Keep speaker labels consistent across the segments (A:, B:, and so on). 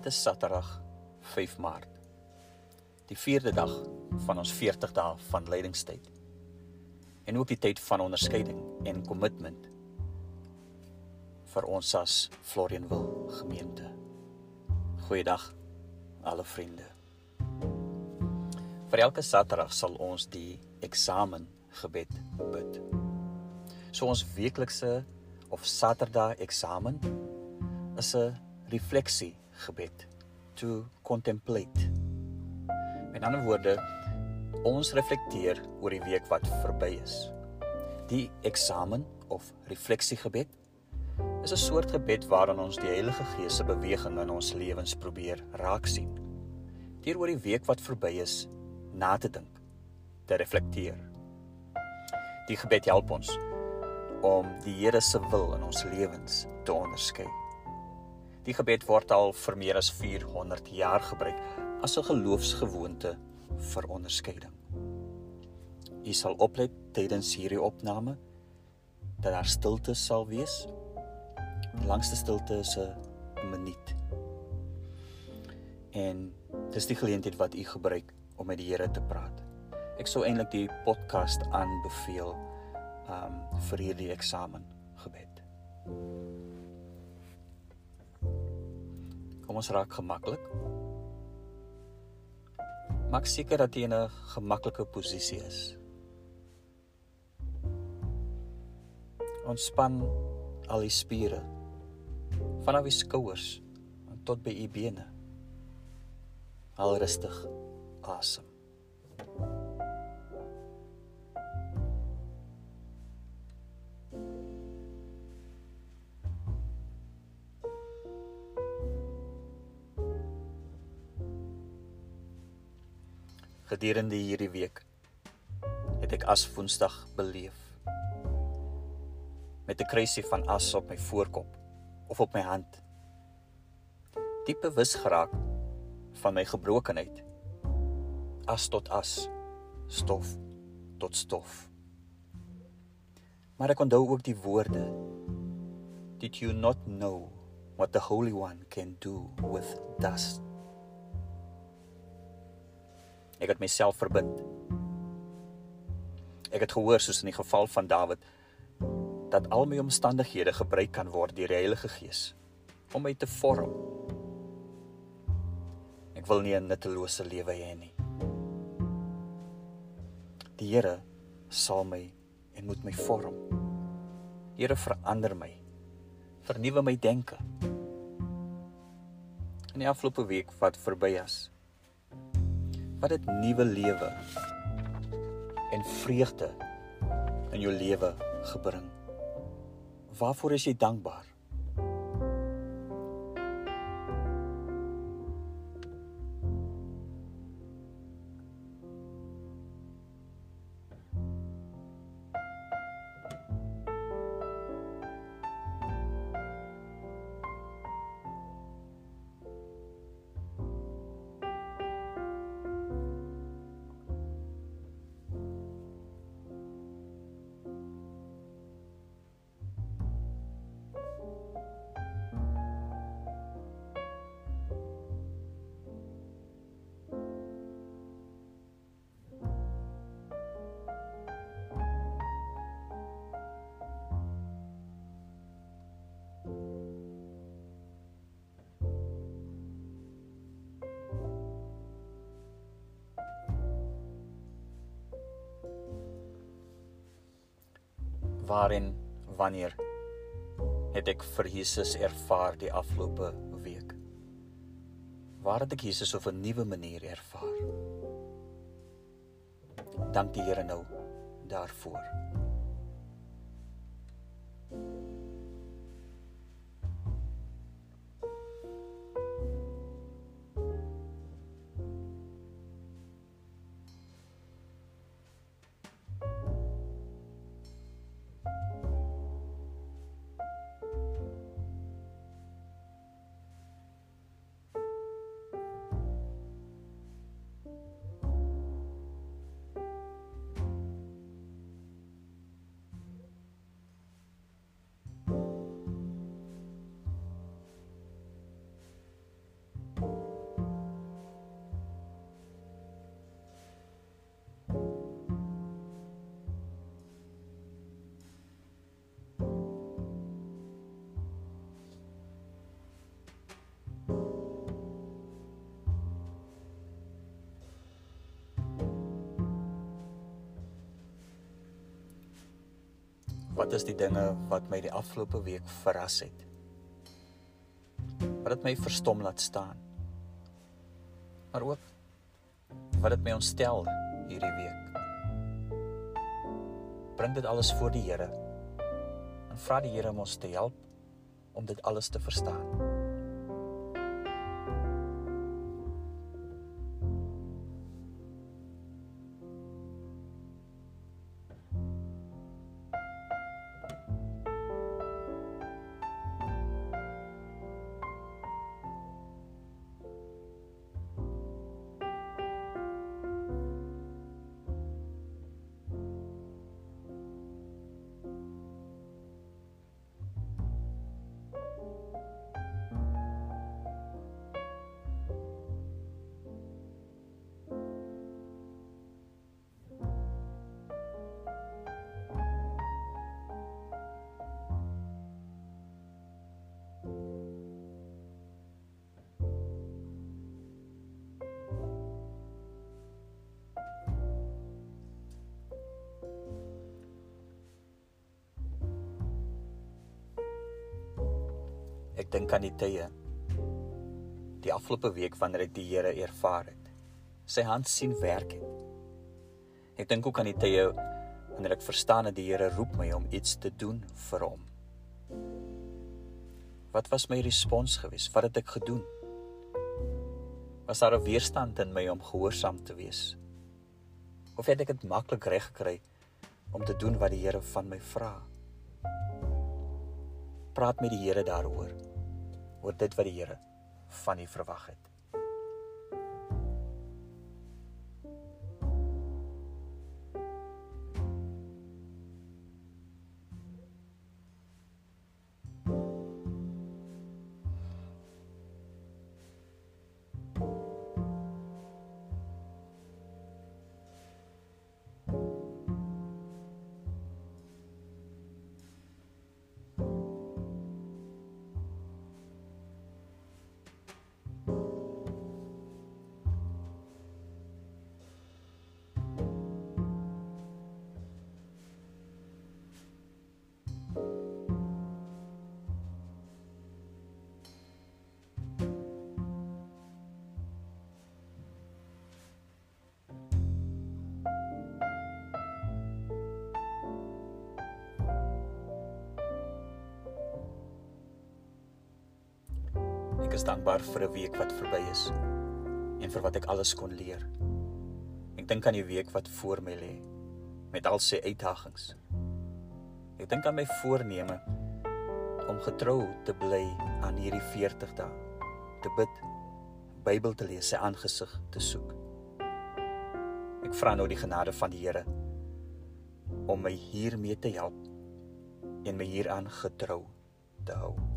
A: Dit is Saterdag 5 Maart. Die 4de dag van ons 40 dae van lydingstyd. En ook die tyd van onderskeiding en kommitment vir ons as Florianville gemeente. Goeiedag alle vriende. Vir elke Saterdag sal ons die eksamen gebed bid. So ons weeklikse of Saterdag eksamen is 'n refleksie gebed to contemplate. Met ander woorde, ons reflekteer oor die week wat verby is. Die eksamen of refleksiegebed is 'n soort gebed waarin ons die Heilige Gees se beweging in ons lewens probeer raak sien. Deur oor die week wat verby is na te dink, te reflekteer. Die gebed help ons om die Here se wil in ons lewens te onderskei. Die gebed word al vir meer as 400 jaar gebruik as 'n geloofsgewoonte vir onderskeiding. U sal oplet tydens hierdie opname dat daar stilte sal wees. Die langste stilte is 'n minuut. En dis die geleentheid wat u gebruik om met die Here te praat. Ek sou eintlik die podcast aanbeveel um vir hierdie eksamen gebed. Kom ons raak gemaklik. Maak seker dat jy in 'n gemaklike posisie is. Ontspan al die spiere vanaf die skouers tot by u bene. Al rustig asem. Gedurende hierdie week het ek as Woensdag beleef. Met 'n kruisie van as op my voorkop of op my hand. Diep bewus geraak van my gebrokenheid as tot as stof tot stof. Maar ek onthou ook die woorde did you not know what the holy one can do with dust Ek het myself verbind. Ek het gehoor soos in die geval van Dawid dat al my omstandighede gebruik kan word deur die Heilige Gees om my te vorm. Ek wil nie 'n nuttelose lewe hê nie. Die Here sal my en moet my vorm. Here verander my. Vernuwe my denke. In die afgelope week wat verby is, wat dit nuwe lewe en vreugde in jou lewe gebring. Waarvoor is jy dankbaar? Waarin wanneer het ek vir Jesus ervaar die afgelope week? Waar het ek Jesus op 'n nuwe manier ervaar? Dank die Here nou daarvoor. Wat is die dinge wat my die afgelope week verras het? Wat het my verstom laat staan? Maar ook wat het my ontstel hierdie week? Bring dit alles voor die Here en vra die Here om ons te help om dit alles te verstaan. Ek dink aan die tye die afgelope week wanneer ek die Here ervaar het. Sy hand sien werk het. Ek dink ook aan die tye wanneer ek verstaan dat die Here roep my om iets te doen vir hom. Wat was my respons geweest? Wat het ek gedoen? Was daar 'n weerstand in my om gehoorsaam te wees? Of het ek dit maklik reg gekry om te doen wat die Here van my vra? Praat met die Here daaroor oor dit wat die Here van u verwag het. Is dankbaar vir 'n week wat verby is en vir wat ek alles kon leer. Ek dink aan die week wat voor my lê met al sy uitdagings. Ek dink aan my voorneme om getrou te bly aan hierdie 40 dae, te bid, Bybel te lees, sy aangesig te soek. Ek vra nou die genade van die Here om my hiermee te help en my hieraan getrou te hou.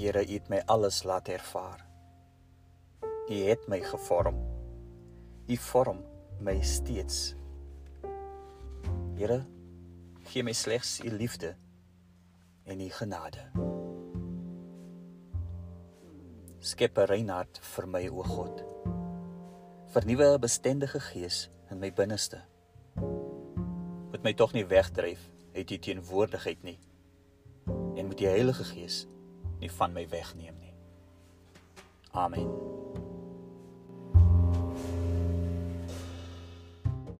A: Here, U het my alles laat ervaar. U het my gevorm. U vorm my steeds. Here, gee my slegs U liefde en U genade. Skep 'n rein hart vir my, o God. Vernuwe 'n bestendige gees in my binneste. Moet my tog nie wegdryf uit U teenwoordigheid nie. En moet die Heilige Gees nie van my wegneem nie. Amen.